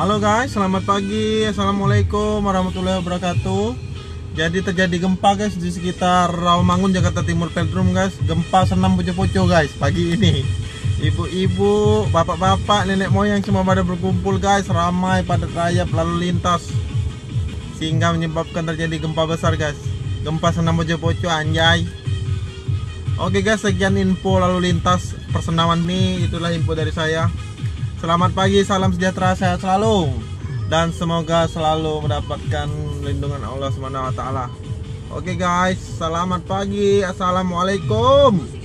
Halo guys, selamat pagi. Assalamualaikum warahmatullahi wabarakatuh. Jadi terjadi gempa guys di sekitar Rawamangun Jakarta Timur Peltrum guys. Gempa senam poco-poco guys pagi ini. Ibu-ibu, bapak-bapak, nenek moyang semua pada berkumpul guys, ramai padat rayap lalu lintas sehingga menyebabkan terjadi gempa besar guys. Gempa senam poco-poco anjay. Oke guys, sekian info lalu lintas persenawan ini itulah info dari saya. Selamat pagi, salam sejahtera, sehat selalu dan semoga selalu mendapatkan lindungan Allah Subhanahu wa taala. Oke guys, selamat pagi. Assalamualaikum.